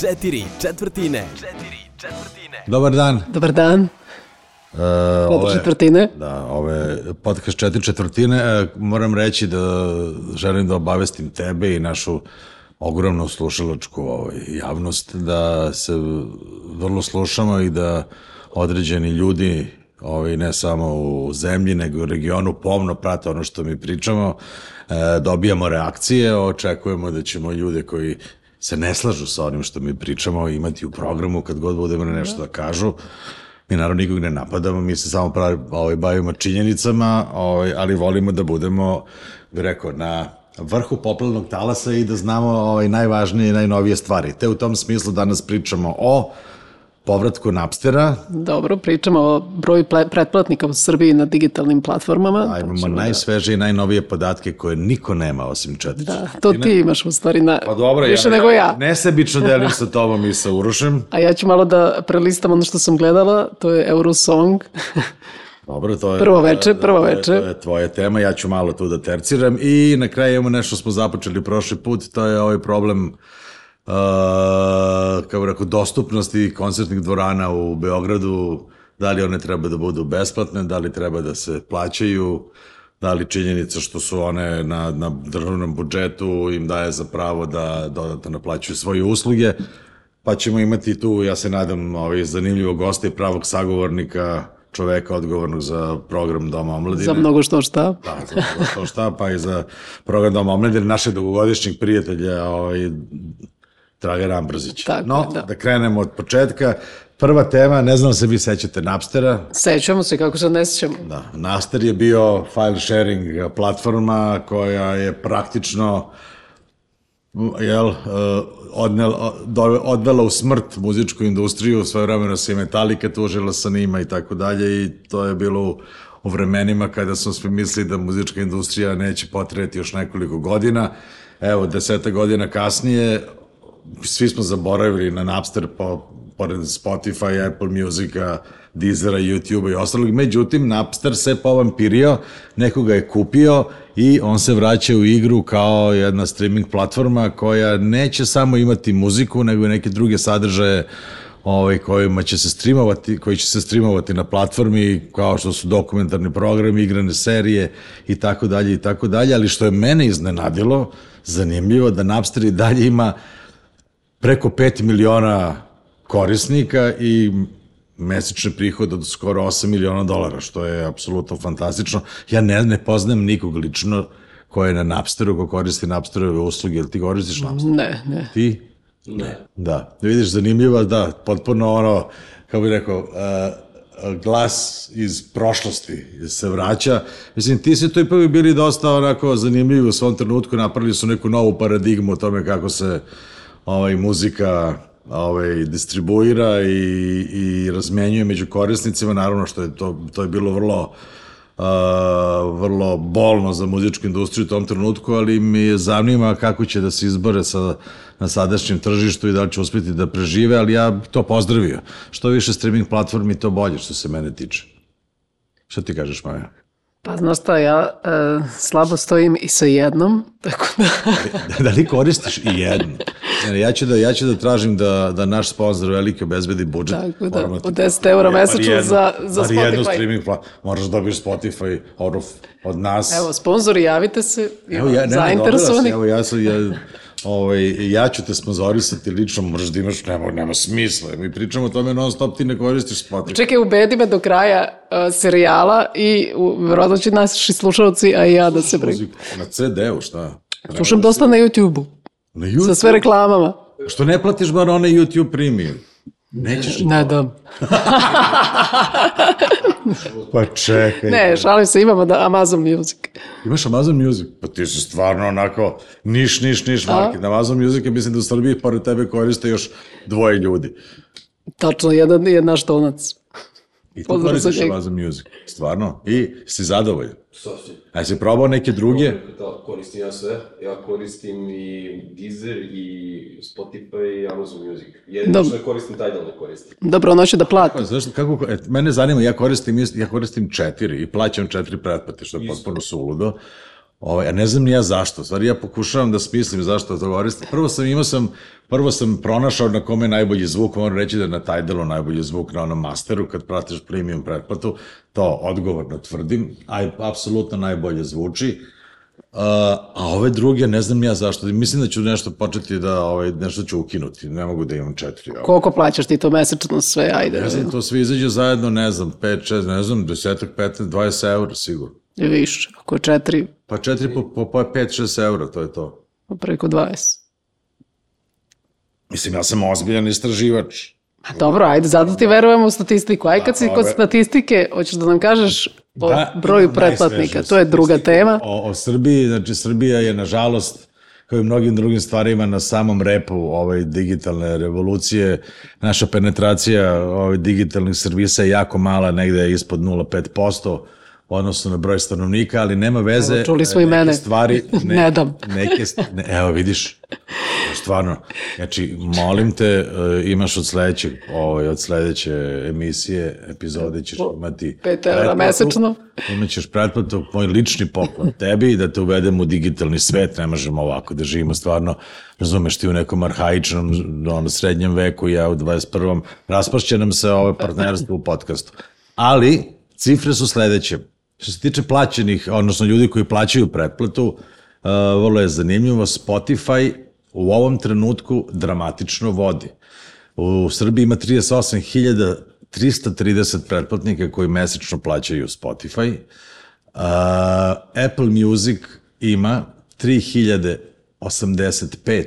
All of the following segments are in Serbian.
Četiri četvrtine. Četiri četvrtine. Dobar dan. Dobar dan. Uh, Četiri četvrtine. Da, ove podcast četiri četvrtine. E, moram reći da želim da obavestim tebe i našu ogromnu slušalačku ovaj, javnost da se vrlo slušamo i da određeni ljudi ovaj, ne samo u zemlji, nego u regionu pomno prate ono što mi pričamo, e, dobijamo reakcije, očekujemo da ćemo ljude koji se ne slažu sa onim što mi pričamo imati u programu kad god budemo nešto da kažu. Mi naravno nikog ne napadamo, mi se samo pravi, ovaj, bavimo činjenicama, ovaj, ali volimo da budemo, bi rekao, na vrhu poplavnog talasa i da znamo ovaj, najvažnije i najnovije stvari. Te u tom smislu danas pričamo o povratku Napstera. Dobro, pričamo o broju pretplatnika u Srbiji na digitalnim platformama. A imamo da- najsveže i najnovije podatke koje niko nema osim četiri. Da, to ti imaš u stvari na, pa dobro, više ja, nego ja. Nesebično delim sa tobom i sa Urošem. A ja ću malo da prelistam ono što sam gledala, to je Eurosong. Dobro, to je... Prvo veče, prvo veče. To je tvoja tema, ja ću malo tu da terciram. I na kraju imamo nešto smo započeli prošli put, to je ovaj problem uh, kako rekao, dostupnosti koncertnih dvorana u Beogradu, da li one treba da budu besplatne, da li treba da se plaćaju, da li činjenica što su one na, na državnom budžetu im daje za pravo da dodatno naplaćuju svoje usluge, pa ćemo imati tu, ja se nadam, ovaj, zanimljivog gosta i pravog sagovornika, čoveka odgovornog za program Doma omladine. Za mnogo što šta. Da, za mnogo što šta, pa i za program Doma omladine, našeg dugogodišnjeg prijatelja, ovaj, Dragan Ambrzić. Tako, no, da. da krenemo od početka. Prva tema, ne znam da se vi sećate Napstera. Sećamo se, kako se ne sećamo. Da, Napster je bio file sharing platforma koja je praktično jel, odnela, odvela u smrt muzičku industriju, svoje vremena se i Metallica tužila sa njima i tako dalje i to je bilo u, u vremenima kada smo svi mislili da muzička industrija neće potrebati još nekoliko godina. Evo, deseta godina kasnije, svi smo zaboravili na Napster po, pored Spotify, Apple Musica, Deezera, YouTube i ostalog. Međutim, Napster se povampirio, nekoga je kupio i on se vraća u igru kao jedna streaming platforma koja neće samo imati muziku, nego i neke druge sadržaje ovaj, kojima će se streamovati, koji će se streamovati na platformi kao što su dokumentarni programi, igrane serije i tako dalje i tako dalje, ali što je mene iznenadilo, zanimljivo da Napster i dalje ima preko 5 miliona korisnika i mesečni prihod od skoro 8 miliona dolara, što je apsolutno fantastično. Ja ne, ne poznam nikog lično ko je na Napsteru, ko koristi Napsterove usluge, ili ti koristiš Napster? Ne, ne. Ti? Ne. Da, vidiš, zanimljivo, da, potpuno ono, kako bih rekao, uh, glas iz prošlosti se vraća. Mislim, ti si to ipak bili dosta onako zanimljivi u svom trenutku, napravili su neku novu paradigmu o tome kako se ovaj, muzika ovaj, distribuira i, i razmenjuje među korisnicima, naravno što je to, to je bilo vrlo uh, vrlo bolno za muzičku industriju u tom trenutku, ali mi zanima kako će da se izbore sa, na sadašnjem tržištu i da li će uspjeti da prežive, ali ja to pozdravio. Što više streaming platformi, to bolje što se mene tiče. Šta ti kažeš, Maja? Pa znaš šta, ja e, slabo stojim i sa jednom, tako da... da li koristiš i jednu? Ja ću da, ja ću da tražim da, da naš sponsor veliki obezbedi budžet. Tako da, od 10 eura mesečno za, za ali Spotify. jednu streaming plat, moraš da dobiješ Spotify od, od nas. Evo, sponzori, javite se, evo, ja, ne, zainteresovani. Evo, ja sam, ja, ovaj, ja ću te sponzorisati lično, možeš da imaš, nema, nema smisla. Mi pričamo o tome non stop, ti ne koristiš Spotify. Čekaj, ubedi me do kraja uh, serijala i uh, verovatno će naši slušalci, a i ja da se bregu. Na CD-u, šta? Slušam dosta na YouTube-u. Na YouTube? Sa sve reklamama. Što ne platiš bar onaj YouTube premium? Nećeš Ne dam. pa čekaj. Ne, šalim se, imamo da Amazon Music. Imaš Amazon Music? Pa ti si stvarno onako niš, niš, niš market. Na Amazon Music je mislim da u Srbiji pored tebe koriste još dvoje ljudi. Tačno, jedan je naš tonac. I za koristiš njega. Amazon Music. Stvarno? I si zadovoljan? Sasvim. A si probao neke druge? Da, koristim ja sve. Ja koristim i Deezer, i Spotify, i Amazon Music. Jedino što ne koristim, Tidal ne koristim. Dobro, ono će da plati. Pa, zašto, kako, et, mene zanima, ja koristim, ist- ja koristim četiri i plaćam četiri pretplate, što je potpuno suludo. Ovaj, a ne znam ni ja zašto. Stvari ja pokušavam da smislim zašto to koristim. Prvo sam imao sam, prvo sam pronašao na kome je najbolji zvuk, moram reći da je na Tidalu najbolji zvuk na onom masteru, kad pratiš premium pretplatu, to odgovorno tvrdim, a apsolutno najbolje zvuči. Uh, a ove druge, ne znam ja zašto, mislim da ću nešto početi da, ovaj, nešto ću ukinuti, ne mogu da imam četiri. Ovaj. Koliko plaćaš ti to mesečno sve, ajde. Ne znam, to sve izađe zajedno, ne znam, 5, 6, ne znam, 10, 15, 20 eura sigurno. I više, ako je četiri, Pa 4 po, po, po 5, 6 eura, to je to. pa preko 20. Mislim, ja sam ozbiljan istraživač. A dobro, ajde, zato ti verujemo u statistiku. Aj kad si kod ove- statistike, hoćeš da nam kažeš o broju imam pretplatnika. najsvežije To je druga tema. O, o Srbiji, znači Srbija je nažalost kao i mnogim drugim stvarima na samom repu ove digitalne revolucije. Naša penetracija ovih digitalnih servisa je jako mala, negde je ispod 0,5% u odnosu na broj stanovnika, ali nema veze. Evo, čuli smo i mene. Stvari, Ne dam. Neke, ne, evo vidiš, stvarno. Znači, molim te, e, imaš od sledećeg, ovaj, od sledeće emisije, epizode ćeš imati pet evra pretplatu. mesečno. Imaćeš pretplatu, moj lični poklon tebi, da te uvedem u digitalni svet, ne možemo ovako da živimo stvarno, razumeš ti u nekom arhaičnom, ono, srednjem veku, ja u 21. Raspašće nam se ovo partnerstvo u podcastu. Ali, cifre su sledeće. Što se tiče plaćenih, odnosno ljudi koji plaćaju pretplatu, uh, vrlo je zanimljivo, Spotify u ovom trenutku dramatično vodi. U Srbiji ima 38.330 pretplatnika koji mesečno plaćaju Spotify. Uh, Apple Music ima 3085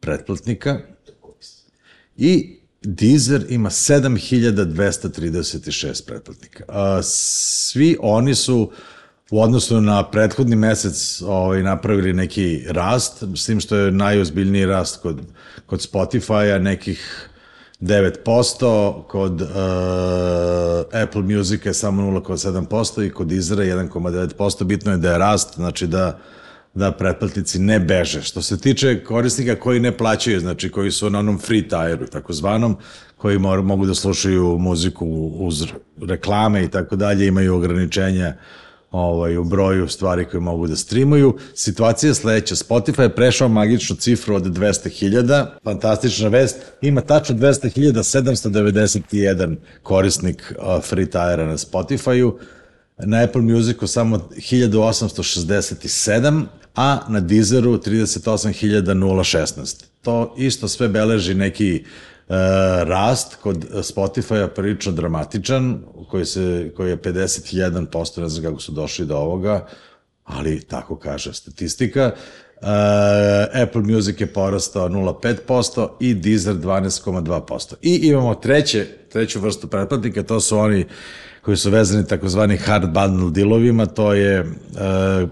pretplatnika i Deezer ima 7236 pretplatnika. Svi oni su u odnosu na prethodni mesec ovaj, napravili neki rast, s tim što je najozbiljniji rast kod, kod Spotify-a, nekih 9%, kod uh, Apple Music je samo 0,7% i kod Deezera 1,9%. Bitno je da je rast, znači da da pretplatnici ne beže. Što se tiče korisnika koji ne plaćaju, znači koji su na onom free tire-u, takozvanom, koji mor, mogu da slušaju muziku uz reklame i tako dalje, imaju ograničenja ovaj, u broju stvari koje mogu da streamuju. Situacija je sledeća. Spotify je prešao magičnu cifru od 200.000. Fantastična vest. Ima tačno 200.791 korisnik free tire na Spotify-u. Na Apple Musicu samo 1867, a na Deezeru 38.016. To isto sve beleži neki e, rast kod Spotify-a prilično dramatičan, koji, se, koji je 51%, ne znam kako su došli do ovoga, ali tako kaže statistika. Uh, Apple Music je porastao 0,5% i Deezer 12,2%. I imamo treće, treću vrstu pretplatnika, to su oni koji su vezani takozvani hard bundle dealovima, to je uh,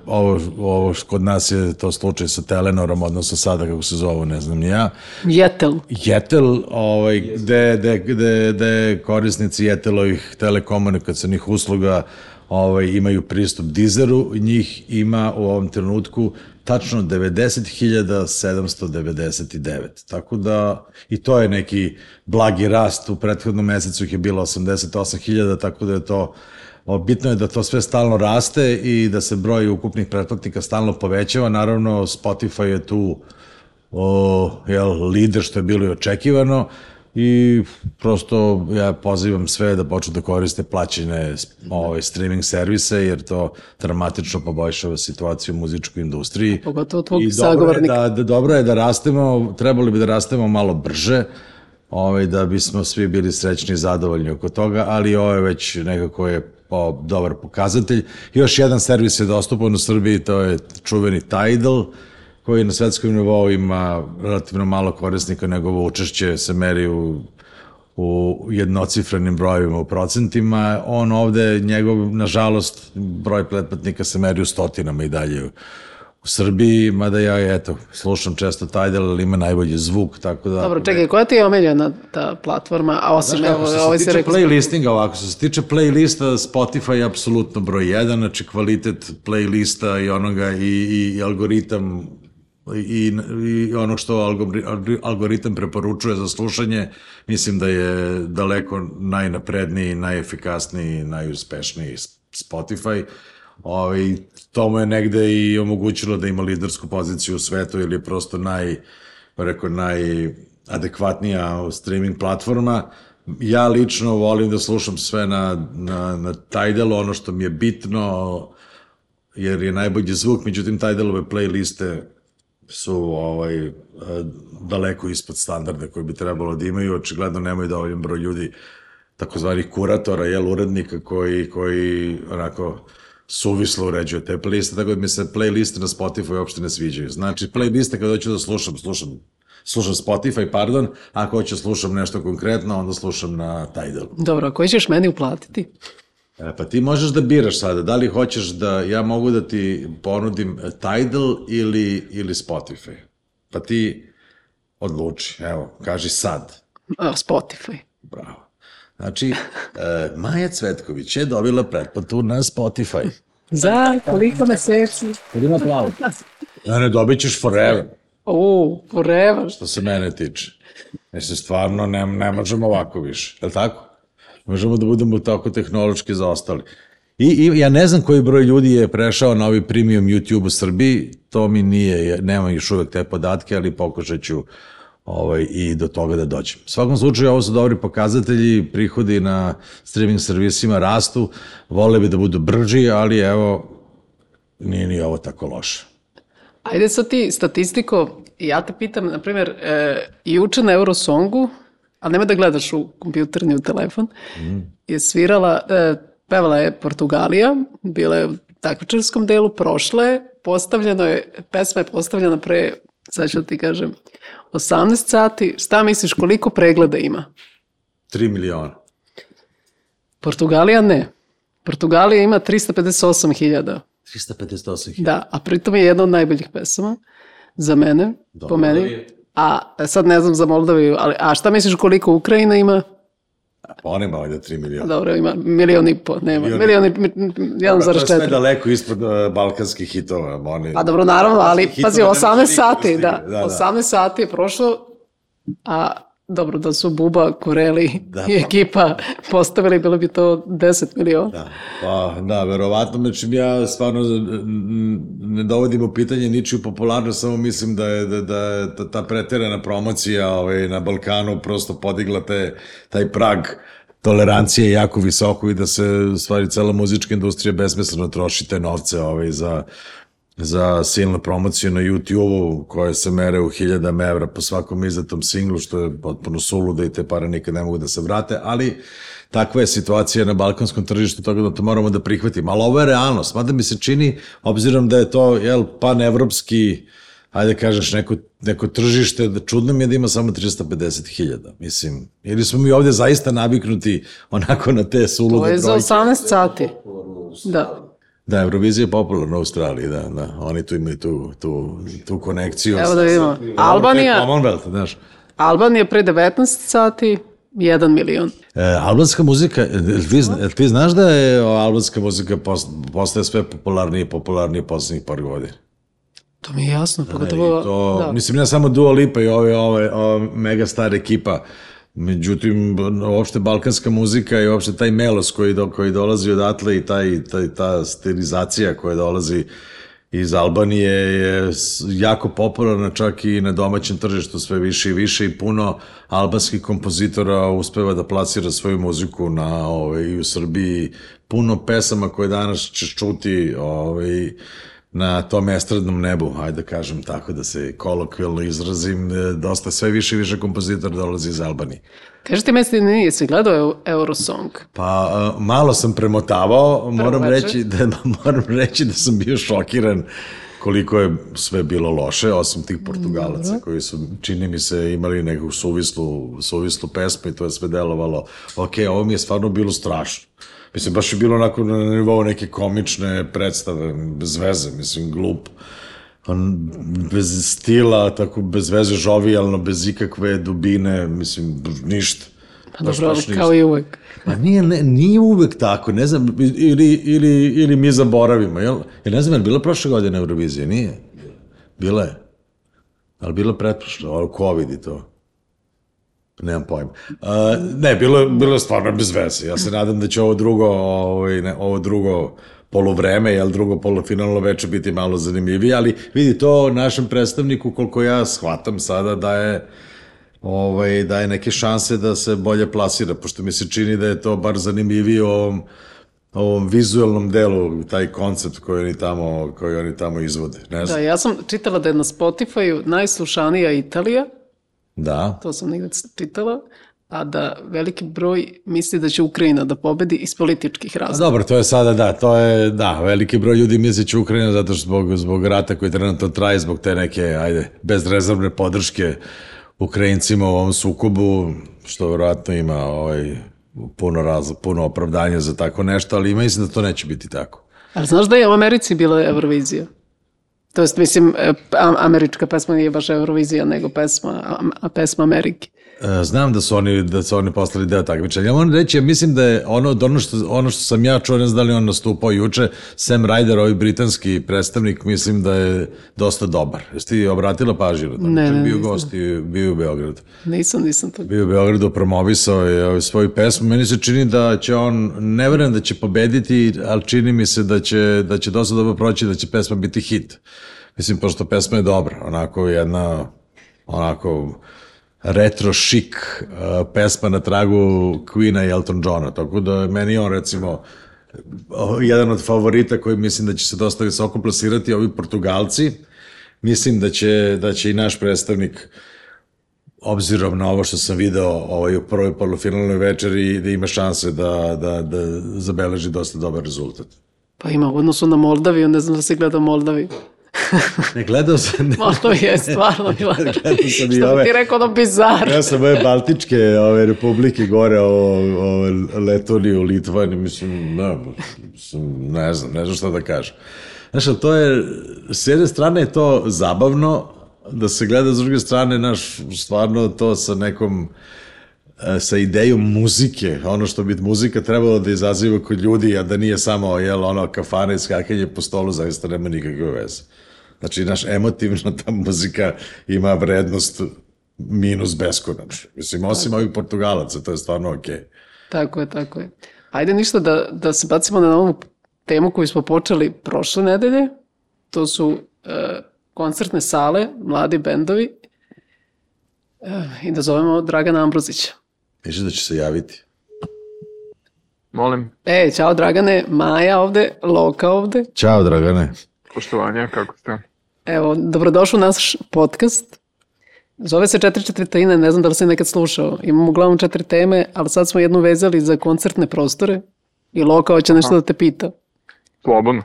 ovo, ovo kod nas je to slučaj sa Telenorom, odnosno sada kako se zovu, ne znam ja. Jetel. Jetel, ovaj, gde, gde, gde, gde korisnici Jetelovih telekomunikacijnih usluga ovaj, imaju pristup Deezeru, njih ima u ovom trenutku tačno 90.799. Tako da, i to je neki blagi rast, u prethodnom mesecu ih je bilo 88.000, tako da je to bitno je da to sve stalno raste i da se broj ukupnih pretplatnika stalno povećava. Naravno, Spotify je tu o, jel, lider što je bilo i očekivano i prosto ja pozivam sve da počnu da koriste plaćene ovaj, streaming servise jer to dramatično poboljšava situaciju u muzičkoj industriji. Pogotovo tvog I dobro je. Da, da, dobro je da rastemo, trebali bi da rastemo malo brže, ovaj, da bismo svi bili srećni i zadovoljni oko toga, ali ovo je već nekako je o, dobar pokazatelj. Još jedan servis je dostupan u Srbiji, to je čuveni Tidal, koji na svetskom nivou ima relativno malo korisnika, njegovo učešće se meri u, u jednocifrenim brojevima u procentima. On ovde, njegov, nažalost, broj pretplatnika se meri u stotinama i dalje u, Srbiji, mada ja, eto, slušam često Tidal, ali ima najbolji zvuk, tako da... Dobro, čekaj, koja ti je omiljena ta platforma, a osim, Znaš kako, evo, ovaj se rekao... playlistinga ovako, što se tiče playlista, Spotify je apsolutno broj jedan, znači kvalitet playlista i onoga i, i, i algoritam i, i ono što algori- algoritam preporučuje za slušanje, mislim da je daleko najnapredniji, najefikasniji, najuspešniji Spotify. ovaj, to mu je negde i omogućilo da ima lidersku poziciju u svetu ili je prosto naj, rekao, najadekvatnija streaming platforma. Ja lično volim da slušam sve na, na, na Tidalu, ono što mi je bitno, jer je najbolji zvuk, međutim Tidalove playliste su ovaj, eh, daleko ispod standarda koji bi trebalo da imaju, očigledno nemaju dovoljan broj ljudi takozvanih kuratora, jel, urednika koji, koji onako suvislo uređuje te playliste, tako da mi se playliste na Spotify uopšte ne sviđaju. Znači, playliste kada hoću da slušam, slušam slušam Spotify, pardon, ako hoću da slušam nešto konkretno, onda slušam na Tidal. Dobro, a koji ćeš meni uplatiti? E, pa ti možeš da biraš sada, da li hoćeš da ja mogu da ti ponudim Tidal ili, ili Spotify. Pa ti odluči, evo, kaži sad. A, Spotify. Bravo. Znači, e, Maja Cvetković je dobila pretplatu na Spotify. Za koliko meseci? Kad ima plavu. Ne, ne, dobit ćeš forever, O, forever. što se mene tiče. Mislim, stvarno ne, ne možemo ovako više, je li tako? Možemo da budemo tako tehnološki zaostali. I, I ja ne znam koji broj ljudi je prešao na ovaj premium YouTube u Srbiji, to mi nije, nemam još uvek te podatke, ali pokušat ću ovaj, i do toga da dođem. U svakom slučaju, ovo su dobri pokazatelji, prihodi na streaming servisima rastu, vole bi da budu brži, ali evo, nije ni ovo tako loše. Ajde sad ti statistiko, ja te pitam, na primjer, e, juče na Eurosongu, a nema da gledaš u kompjuter ni u telefon, je svirala, e, pevala je Portugalija, bila je u takmičarskom delu, prošle, je, postavljeno je, pesma je postavljena pre, sad ću da ti kažem, 18 sati, šta misliš koliko pregleda ima? 3 miliona. Portugalija ne. Portugalija ima 358.000. 358 Da, a pritom je jedna od najboljih pesama za mene, po meni. A sad ne znam za Moldaviju, ali a šta misliš koliko Ukrajina ima? Pa on ima ovdje 3 miliona. Dobro, ima milion i po, nema. Milion i- Milion i, To je sve 1,4. daleko ispod uh, balkanskih hitova. Oni, Pa dobro, naravno, ali pazi, hitovi ne 18 može sati, da. Da, da. 18 sati je prošlo, a dobro da su Buba, Koreli Da, i pa- ekipa postavili, bilo bi to 10 miliona. Da, pa da, verovatno, znači ja stvarno ne dovodim u pitanje ničiju popularnost, samo mislim da je, da, da je ta, preterana promocija ovaj, na Balkanu prosto podigla te, taj prag tolerancije jako visoko i da se stvari cela muzička industrija besmisleno troši te novce ovaj, za, za silnu promociju na YouTube-u koje se mere u hiljadama evra po svakom izdatom singlu, što je potpuno suludo i te pare nikad ne mogu da se vrate, ali takva je situacija na balkanskom tržištu, tako da to moramo da prihvatimo. Ali ovo je realnost, mada mi se čini, obzirom da je to jel, panevropski, ajde kažeš, neko, neko tržište, da čudno mi je da ima samo 350.000, mislim. Ili smo mi ovde zaista naviknuti onako na te sulude To je za brojke. 18 sati. Da. Da, Eurovizija je popularna u Australiji, da, da. Oni tu imaju tu, tu, tu konekciju. Evo da vidimo. Albanija, Commonwealth, znaš. Albanija pre 19 sati, 1 milion. E, albanska muzika, ti, ti znaš da je albanska muzika post, postaje sve popularnije i popularnije poslednjih par godina? To mi je jasno, pogotovo... to, da. mislim, ne samo Dua Lipa i ove, ove, ove mega star ekipa, međutim, uopšte balkanska muzika i uopšte taj melos koji, do, koji dolazi odatle i taj, taj, ta stilizacija koja dolazi iz Albanije je jako popularna čak i na domaćem tržištu sve više i više i puno albanskih kompozitora uspeva da plasira svoju muziku na ovaj, i u Srbiji puno pesama koje danas ćeš čuti ovaj, na tom estradnom nebu, ajde da kažem tako da se kolokvijalno izrazim, e, dosta sve više i više kompozitora dolazi iz Albanije. Kaži ti meni, nisi gledao Eu- Eurosong? Pa e, malo sam premotavao, moram reći, da, moram reći da sam bio šokiran koliko je sve bilo loše, osim tih Portugalaca koji su, čini mi se, imali neku suvislu, suvislu pesmu i to je sve delovalo. Ok, ovo mi je stvarno bilo strašno. Mislim, baš je bilo onako na nivou neke komične predstave, bez veze, mislim, glup. On, bez stila, tako bez veze, žovijalno, bez ikakve dubine, mislim, ništa. Pa dobro, ali baš kao i uvek. Pa nije, ne, nije uvek tako, ne znam, ili, ili, ili mi zaboravimo, jel? Jer ne znam, je bila prošle godine Eurovizija? Nije. Bila je. Ali bila pretprošle, ovo COVID i to. Nemam pojma. Uh, ne, bilo, je- bilo je stvarno bez veze. Ja se nadam da će ovo drugo, ovaj, ne, ovo drugo polovreme, jel drugo polufinalno veče biti malo zanimljivije, ali vidi to našem predstavniku, koliko ja shvatam sada, da je ovaj, daje neke šanse da se bolje plasira, pošto mi se čini da je to bar zanimljivije ovom, ovom vizualnom delu, taj koncept koji oni tamo, koji oni tamo izvode. Ne znam. Da, ja sam čitala da je na Spotify najslušanija Italija, Da. to sam negdje čitala, a da veliki broj misli da će Ukrajina da pobedi iz političkih A razloga. dobro, to je sada, da, to je, da, veliki broj ljudi misli će Ukrajina zato što zbog, zbog rata koji trenutno traje, zbog te neke, ajde, bezrezervne podrške Ukrajincima u ovom sukobu, što verovatno ima ovaj, puno, raz, puno opravdanja za tako nešto, ali mislim da to neće biti tako. Ali znaš da je u Americi bila Eurovizija? To jest, mislim, e, američka pesma nije baš Eurovizija, nego pesma, a, a pesma Amerike. E, Znam da su oni da su oni postali deo takmičenja. Ja moram reći, ja mislim da je ono ono što ono što sam ja čuo, ne znam da li on nastupao juče, Sam Ryder, ovaj britanski predstavnik, mislim da je dosta dobar. Jesi ti obratila pažnju na to? Ne, ne, bio nisam. gost i bio u Beogradu. Nisam, nisam to. Bio u Beogradu, promovisao je ovaj, svoju pesmu. Meni se čini da će on, ne verujem da će pobediti, ali čini mi se da će, da će dosta dobro proći, da će pesma biti hit. Mislim, pošto pesma je dobra, onako jedna, onako, retro šik uh, pesma na tragu Queena i Elton Johna, tako da meni on recimo o, jedan od favorita koji mislim da će se dosta visoko plasirati, ovi Portugalci, mislim da će, da će i naš predstavnik obzirom na ovo što sam video ovaj, u prvoj polufinalnoj večeri, da ima šanse da, da, da zabeleži dosta dobar rezultat. Pa ima u odnosu na Moldaviju, ne znam da si gledao Moldaviju. Ne gledao sam, ne, Moldavija je stvarno bila. gledao sam i ove, ti rekao ono bizar. ja sam ove Baltičke ove republike gore, ovo, ovo Letoniju, Litvaniju, mislim, ne, mislim, ne znam, ne znam šta da kažem. Znaš, to je, s jedne strane je to zabavno, da se gleda s druge strane, naš, stvarno to sa nekom, e, sa idejom muzike, ono što bi muzika trebalo da izaziva kod ljudi, a da nije samo, jel, ono, kafana i skakanje po stolu, zaista nema nikakve veze. Znači, naš emotivno ta muzika ima vrednost minus beskonačno. Mislim, osim ovih Portugalaca, to je stvarno okej. Tako je, tako je. Ajde ništa da, da se bacimo na ovu temu koju smo počeli prošle nedelje. To su e, koncertne sale, mladi bendovi. E, I da zovemo Dragana Ambrozića. Misliš da će se javiti? Molim, E, čao Dragane, Maja ovde, Loka ovde. Ćao, Dragane. poštovanja, kako ste? Evo, dobrodošao u naš podcast. Zove se Četiri četvrtine, ne znam da li si nekad slušao. Imamo uglavnom četiri teme, ali sad smo jednu vezali za koncertne prostore. I Loka hoće nešto da te pita. Slobodno.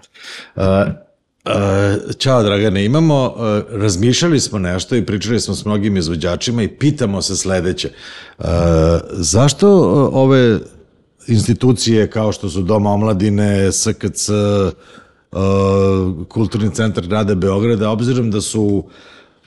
Uh, uh, ćao, Dragane. Imamo, uh, razmišljali smo nešto i pričali smo s mnogim izvođačima i pitamo se sledeće. Uh, zašto uh, ove institucije kao što su Dom omladine, SKC, uh, Kulturni centar grada Beograda, obzirom da su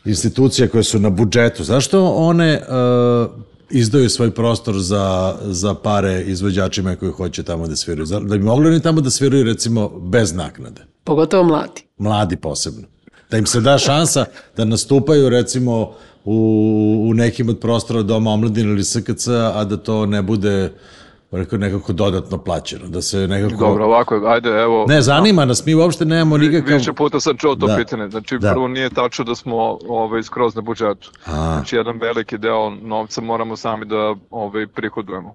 institucije koje su na budžetu, zašto one uh, izdaju svoj prostor za, za pare izvođačima koji hoće tamo da sviraju? Da bi mogli oni tamo da sviraju recimo bez naknade? Pogotovo mladi. Mladi posebno. Da im se da šansa da nastupaju recimo u, u nekim od prostora Doma omladine ili SKC, a da to ne bude rekao, nekako dodatno plaćeno, da se nekako... Dobro, ovako, ajde, evo. Ne, zanima nas, mi uopšte nemamo nikakav... Više puta sam čuo to Da. pitanje. Znači, Da. prvo nije tačno da smo ovaj, skroz na budžetu. A. Znači, jedan veliki deo novca moramo sami da ovaj, prihodujemo.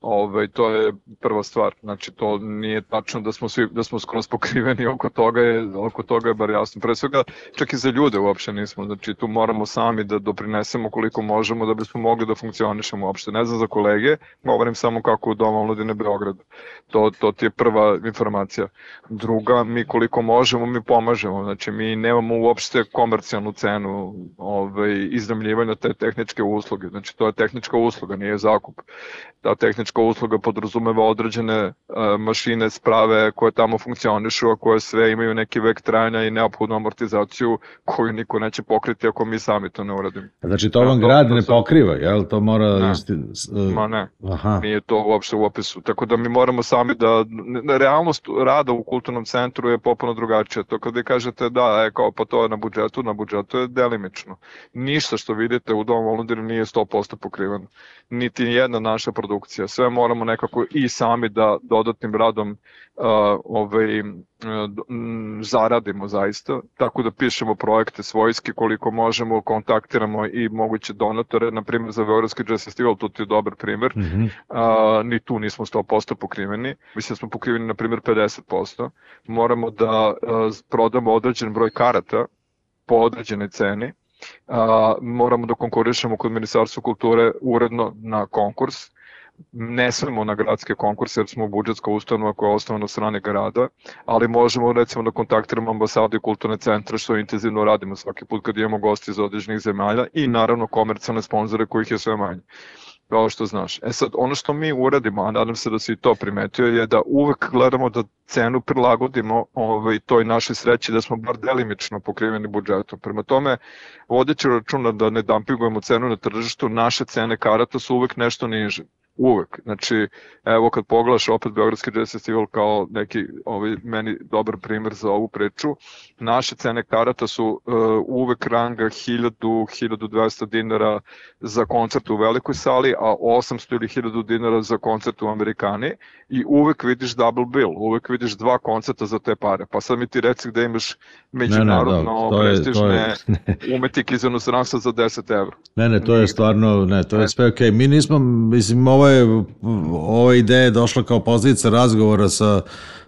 Ovaj, to je prva stvar. Znači, to nije tačno da smo, svi, da smo skroz pokriveni oko toga, je, oko toga je bar jasno. Pre svega, čak i za ljude uopšte nismo. Znači, tu moramo sami da doprinesemo koliko možemo da bismo mogli da funkcionišemo uopšte. Ne znam za kolege, govorim samo kako u Doma omladine Beograda. To, to ti je prva informacija. Druga, mi koliko možemo, mi pomažemo. Znači, mi nemamo uopšte komercijalnu cenu ovaj, iznajmljivanja te tehničke usluge. Znači, to je tehnička usluga, nije zakup. Ta tehnička usluga podrazumeva određene uh, mašine, sprave koje tamo funkcionišu, a koje sve imaju neki vek trajanja i neophodnu amortizaciju koju niko neće pokriti ako mi sami to ne uradimo. Znači, to vam Ja, grad to ne pokriva, jel? To mora... Ne. isti- e, Ma ne. Aha. Nije to uopšte u opisu. Tako da mi moramo sami da... Realnost rada u kulturnom centru je popuno drugačija. To kad vi kažete da, e, kao pa to je na budžetu, na budžetu je delimično. Ništa što vidite u Domu omladine nije 100% pokriveno. Niti jedna naša produkcija. Sve moramo nekako i sami da dodatnim radom uh, ovaj, zaradimo zaista, tako da pišemo projekte svojski koliko možemo, kontaktiramo i moguće donatore, na primjer za Beogradski jazz festival, to ti je dobar primjer, mm -hmm. uh, ni tu nismo 100% pokriveni, mislim da smo pokriveni na primjer 50%, moramo da uh, prodamo određen broj karata po određenoj ceni, a, moramo da konkurišemo kod Ministarstva kulture uredno na konkurs. Ne smemo na gradske konkurse jer smo budžetska ustanova koja je osnovana od strane grada, ali možemo recimo da kontaktiramo ambasade i kulturne centre što intenzivno radimo svaki put kad imamo gosti iz određenih zemalja i naravno komercijalne sponzore kojih je sve manje kao što znaš. E sad, ono što mi uradimo, a nadam se da si to primetio, je da uvek gledamo da cenu prilagodimo ovaj, toj našoj sreći, da smo bar delimično pokriveni budžetom. Prema tome, vodeći računa da ne dampingujemo cenu na tržištu, naše cene karata su uvek nešto niže. Uvek. Znači, evo kad pogledaš opet Beogradski jazz festival kao neki ovaj, meni dobar primer za ovu priču, naše cene karata su uh, uvek ranga 1000-1200 dinara za koncert u velikoj sali, a 800 ili 1000 dinara za koncert u Amerikani i uvek vidiš double bill, uvek vidiš dva koncerta za te pare. Pa sad mi ti reci gde imaš međunarodno ne, ne, da, prestižne umetnike iz inostranstva za 10 evra. Ne, ne, to je stvarno, ne, to je sve okej. Okay. Mi nismo, mislim, ovo je, ova ideja je došla kao pozdica razgovora sa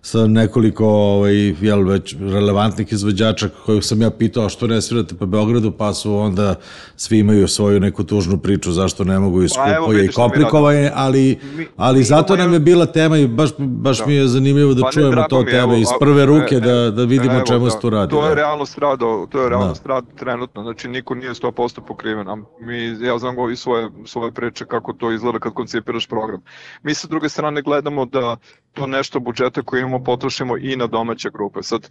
sa nekoliko ovaj, jel, već relevantnih izvođača kojih sam ja pitao što ne svirate po Beogradu, pa su onda svi imaju svoju neku tužnu priču zašto ne mogu i pa skupo je i komplikovanje, ali, ali zato nam je bila tema i baš, baš da. mi je zanimljivo da pa čujemo to tebe iz prve ruke, e, da, da vidimo evo, čemu da, se tu radi. To je da. realnost rada, to je realnost da. rada trenutno, znači niko nije 100% pokriven, a mi, ja znam i svoje, svoje priče kako to izgleda kad koncipiraš program. Mi sa druge strane gledamo da to nešto budžeta koje imamo potrošimo i na domaće grupe. Sad,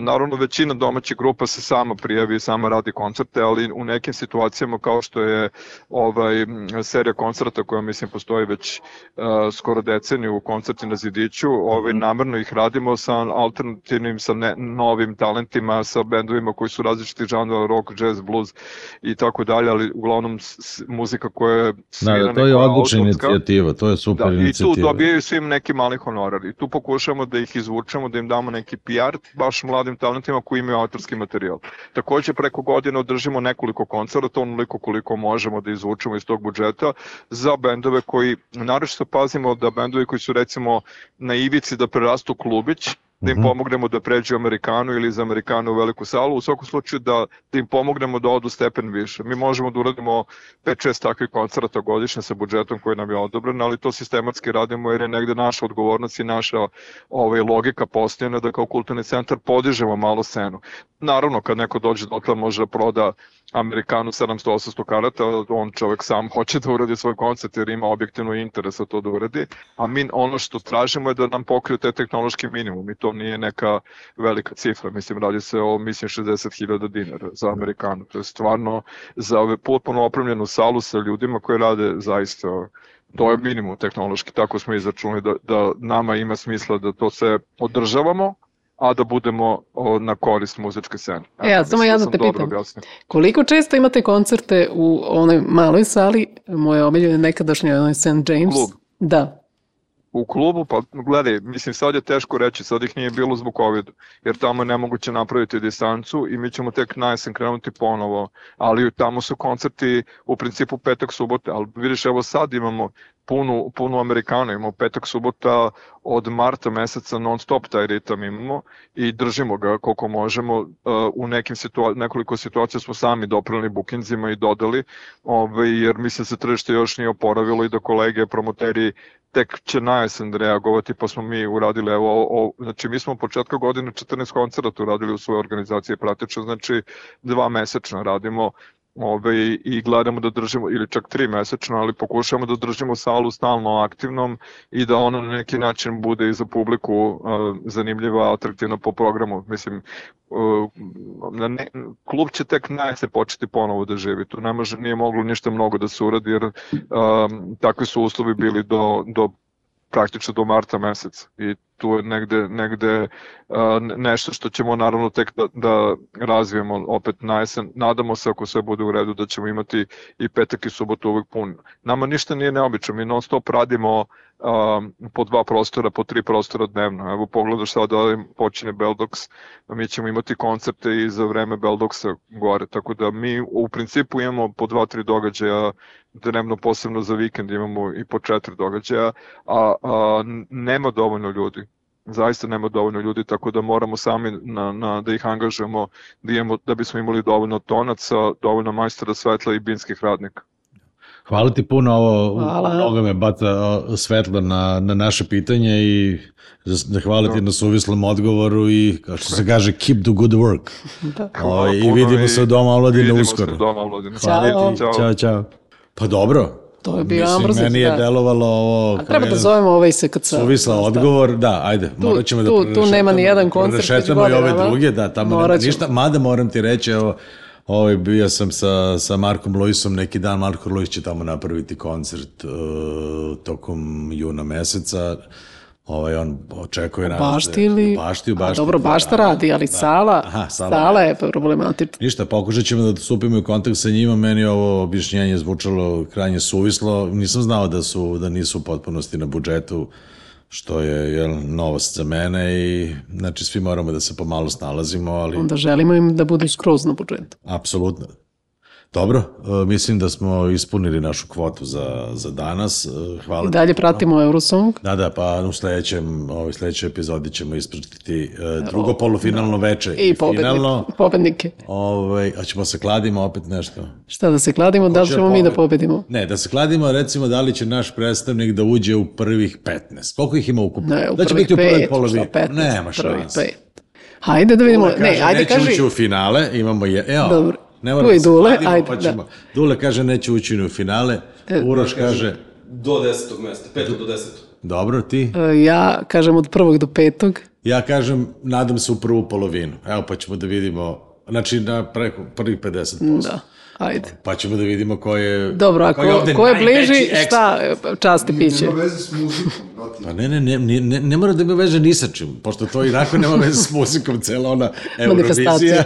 naravno, većina domaćih grupa se sama prijavi i sama radi koncerte, ali u nekim situacijama kao što je ovaj serija koncerta koja mislim postoji već uh, skoro deceniju u koncerti na Zidiću, ovaj, mhm. namerno ih radimo sa alternativnim, sa ne, novim talentima, sa bendovima koji su različiti žanra, rock, jazz, blues i tako dalje, ali uglavnom s, muzika koja je da, da, to je odlična inicijativa, to je super da, inicijativa. I tu dobijaju svim neki mali honorar i tu pokušamo da ih izvučemo, da im damo neki PR baš mladim talentima koji imaju autorski materijal. Takođe preko godine održimo nekoliko koncerta, onoliko koliko možemo da izvučemo iz tog budžeta za bendove koji, naročito pazimo da bendovi koji su recimo na ivici da prerastu klubić, da im mhm. pomognemo da pređu Amerikanu ili za Amerikanu u veliku salu, u svakom slučaju da, da im pomognemo da odu stepen više. Mi možemo da uradimo 5-6 takvih koncerta godišnje sa budžetom koji nam je odobren, ali to sistematski radimo jer je negde naša odgovornost i naša ovaj, logika postojena da kao kulturni centar podižemo malo scenu. Naravno, kad neko dođe dotle može da proda Amerikanu 700-800 karata, on čovek sam hoće da uradi svoj koncert jer ima objektivno interes da to da uradi, a mi ono što tražimo je da nam pokriju te tehnološki minimum i to nije neka velika cifra, mislim radi se o mislim 60.000 dinara za Amerikanu, to je stvarno za ove potpuno opremljenu salu sa ljudima koji rade zaista to je minimum tehnološki, tako smo izračunali da, da nama ima smisla da to sve održavamo, a da budemo o, na korist muzičke scene. E, ja, samo ja da te pitam, objasnio. koliko često imate koncerte u onoj maloj sali, moje omiljene nekadašnje, onoj St. James? Klub. Da. U klubu, pa gledaj, mislim sad je teško reći, sad ih nije bilo zbog covid jer tamo je nemoguće napraviti distancu i mi ćemo tek na jesen krenuti ponovo, ali tamo su koncerti u principu petak, subote, ali vidiš evo sad imamo punu, punu Amerikana, imamo petak, subota od marta meseca non stop taj ritam imamo i držimo ga koliko možemo. Uh, u nekim situa nekoliko situacija smo sami doprali bukinzima i dodali, ovaj, jer mislim se tržište još nije oporavilo i da kolege, promoteri tek će na jesen reagovati, pa smo mi uradili, evo, o, o, znači mi smo početka godine 14 koncerta uradili u svojoj organizaciji pratečno, znači dva mesečna radimo ove, i gledamo da držimo, ili čak tri mesečno, ali pokušamo da držimo salu stalno aktivnom i da ona na neki način bude i za publiku uh, zanimljiva, atraktivna po programu. Mislim, uh, ne, klub će tek najse početi ponovo da živi. Tu ne može, nije moglo ništa mnogo da se uradi, jer um, takvi su uslovi bili do, do praktično do marta meseca i tu je negde, negde nešto što ćemo naravno tek da, da razvijemo opet na jesen. Nadamo se ako sve bude u redu da ćemo imati i petak i subotu uvek pun. Nama ništa nije neobično, mi non stop radimo po dva prostora, po tri prostora dnevno. Evo pogledaš sad da počine Beldox, mi ćemo imati koncepte i za vreme Beldoxa gore, tako da mi u principu imamo po dva, tri događaja dnevno posebno za vikend imamo i po četiri događaja, a, a nema dovoljno ljudi zaista nema dovoljno ljudi, tako da moramo sami na, na, da ih angažujemo da, imamo, da bismo imali dovoljno tonaca, dovoljno majstora svetla i binskih radnika. Hvala ti puno, ovo hvala. mnogo me bata svetlo na, na naše pitanje i da hvala ti na suvislom odgovoru i, kao što se kaže, keep the good work. da. O, I vidimo se u Doma Omladine uskoro. Vidimo se u Doma Omladine. Hvala ti, čao, čao. Pa dobro, To je bio Ambrozić, meni je da. delovalo ovo... A treba da zovemo ovaj SKC. Suvisla da. odgovor, da, ajde, tu, morat ćemo tu, da Tu nema ni jedan koncert već godinama. i ove druge, da, tamo nema ništa, mada moram ti reći, evo, Ovaj, bio sam sa, sa Markom Luisom neki dan, Marko Luis će tamo napraviti koncert uh, tokom juna meseca. Ovaj, on očekuje nas. Bašti ili? Bašti, u bašti. A dobro, bašta radi, ali da. sala, Aha, sala. sala je problematična. Ništa, pokušat ćemo da stupimo u kontakt sa njima. Meni ovo objašnjenje zvučalo krajnje suvislo. Nisam znao da su da nisu u potpunosti na budžetu što je jel, novost za mene i znači svi moramo da se pomalo snalazimo, ali... Onda želimo im da budu skroz na budžetu. Apsolutno. Dobro, e, mislim da smo ispunili našu kvotu za, za danas. E, hvala. I dalje pratimo Eurosong. Da, da, pa u sledećem, ovoj sledećoj epizodi ćemo ispratiti e, drugo polufinalno da. veče i, i pobednike. finalno. pobednike. Ovaj, a ćemo se kladimo opet nešto. Šta da se kladimo, da li ćemo pobed... mi da pobedimo? Ne, da se kladimo, recimo da li će naš predstavnik da uđe u prvih 15. Koliko ih ima ukupno? Ne, u da će biti u prvoj polovi. Nema šanse. Hajde da vidimo. Kaže, ne, ajde kaži. Neće ući u finale, imamo je. Evo, Dobro. Ne tu je da Dule, ajde, pa ćemo. Da. Dule kaže neće ući u finale, e, Uroš kaže... Do desetog mesta, petog do desetog. Dobro, ti? E, ja kažem od prvog do petog. Ja kažem, nadam se u prvu polovinu. Evo pa ćemo da vidimo, znači na preko prvih 50%. Da. Ajde. Pa ćemo da vidimo ko je... Dobro, a ko, je, ko je bliži, šta časti piće? Nema veze s muzikom. Pa ne, ne, ne, ne, ne mora da ima veze ni sa čim, pošto to i nakon nema veze s muzikom, cela ona Eurovizija.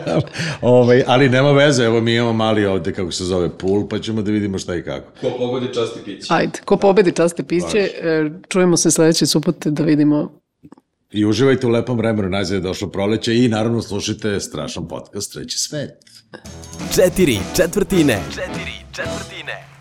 ovaj, ali nema veze, evo mi imamo mali ovde, kako se zove, pool, pa ćemo da vidimo šta i kako. Ko pobedi časti piće. Ajde, ko pobedi časti piće, e, čujemo se sledeće subote da vidimo I uživajte u lepom vremenu, najzad je došlo proleće i naravno slušajte strašan podcast Treći svet. Četiri četvrtine. Četiri četvrtine.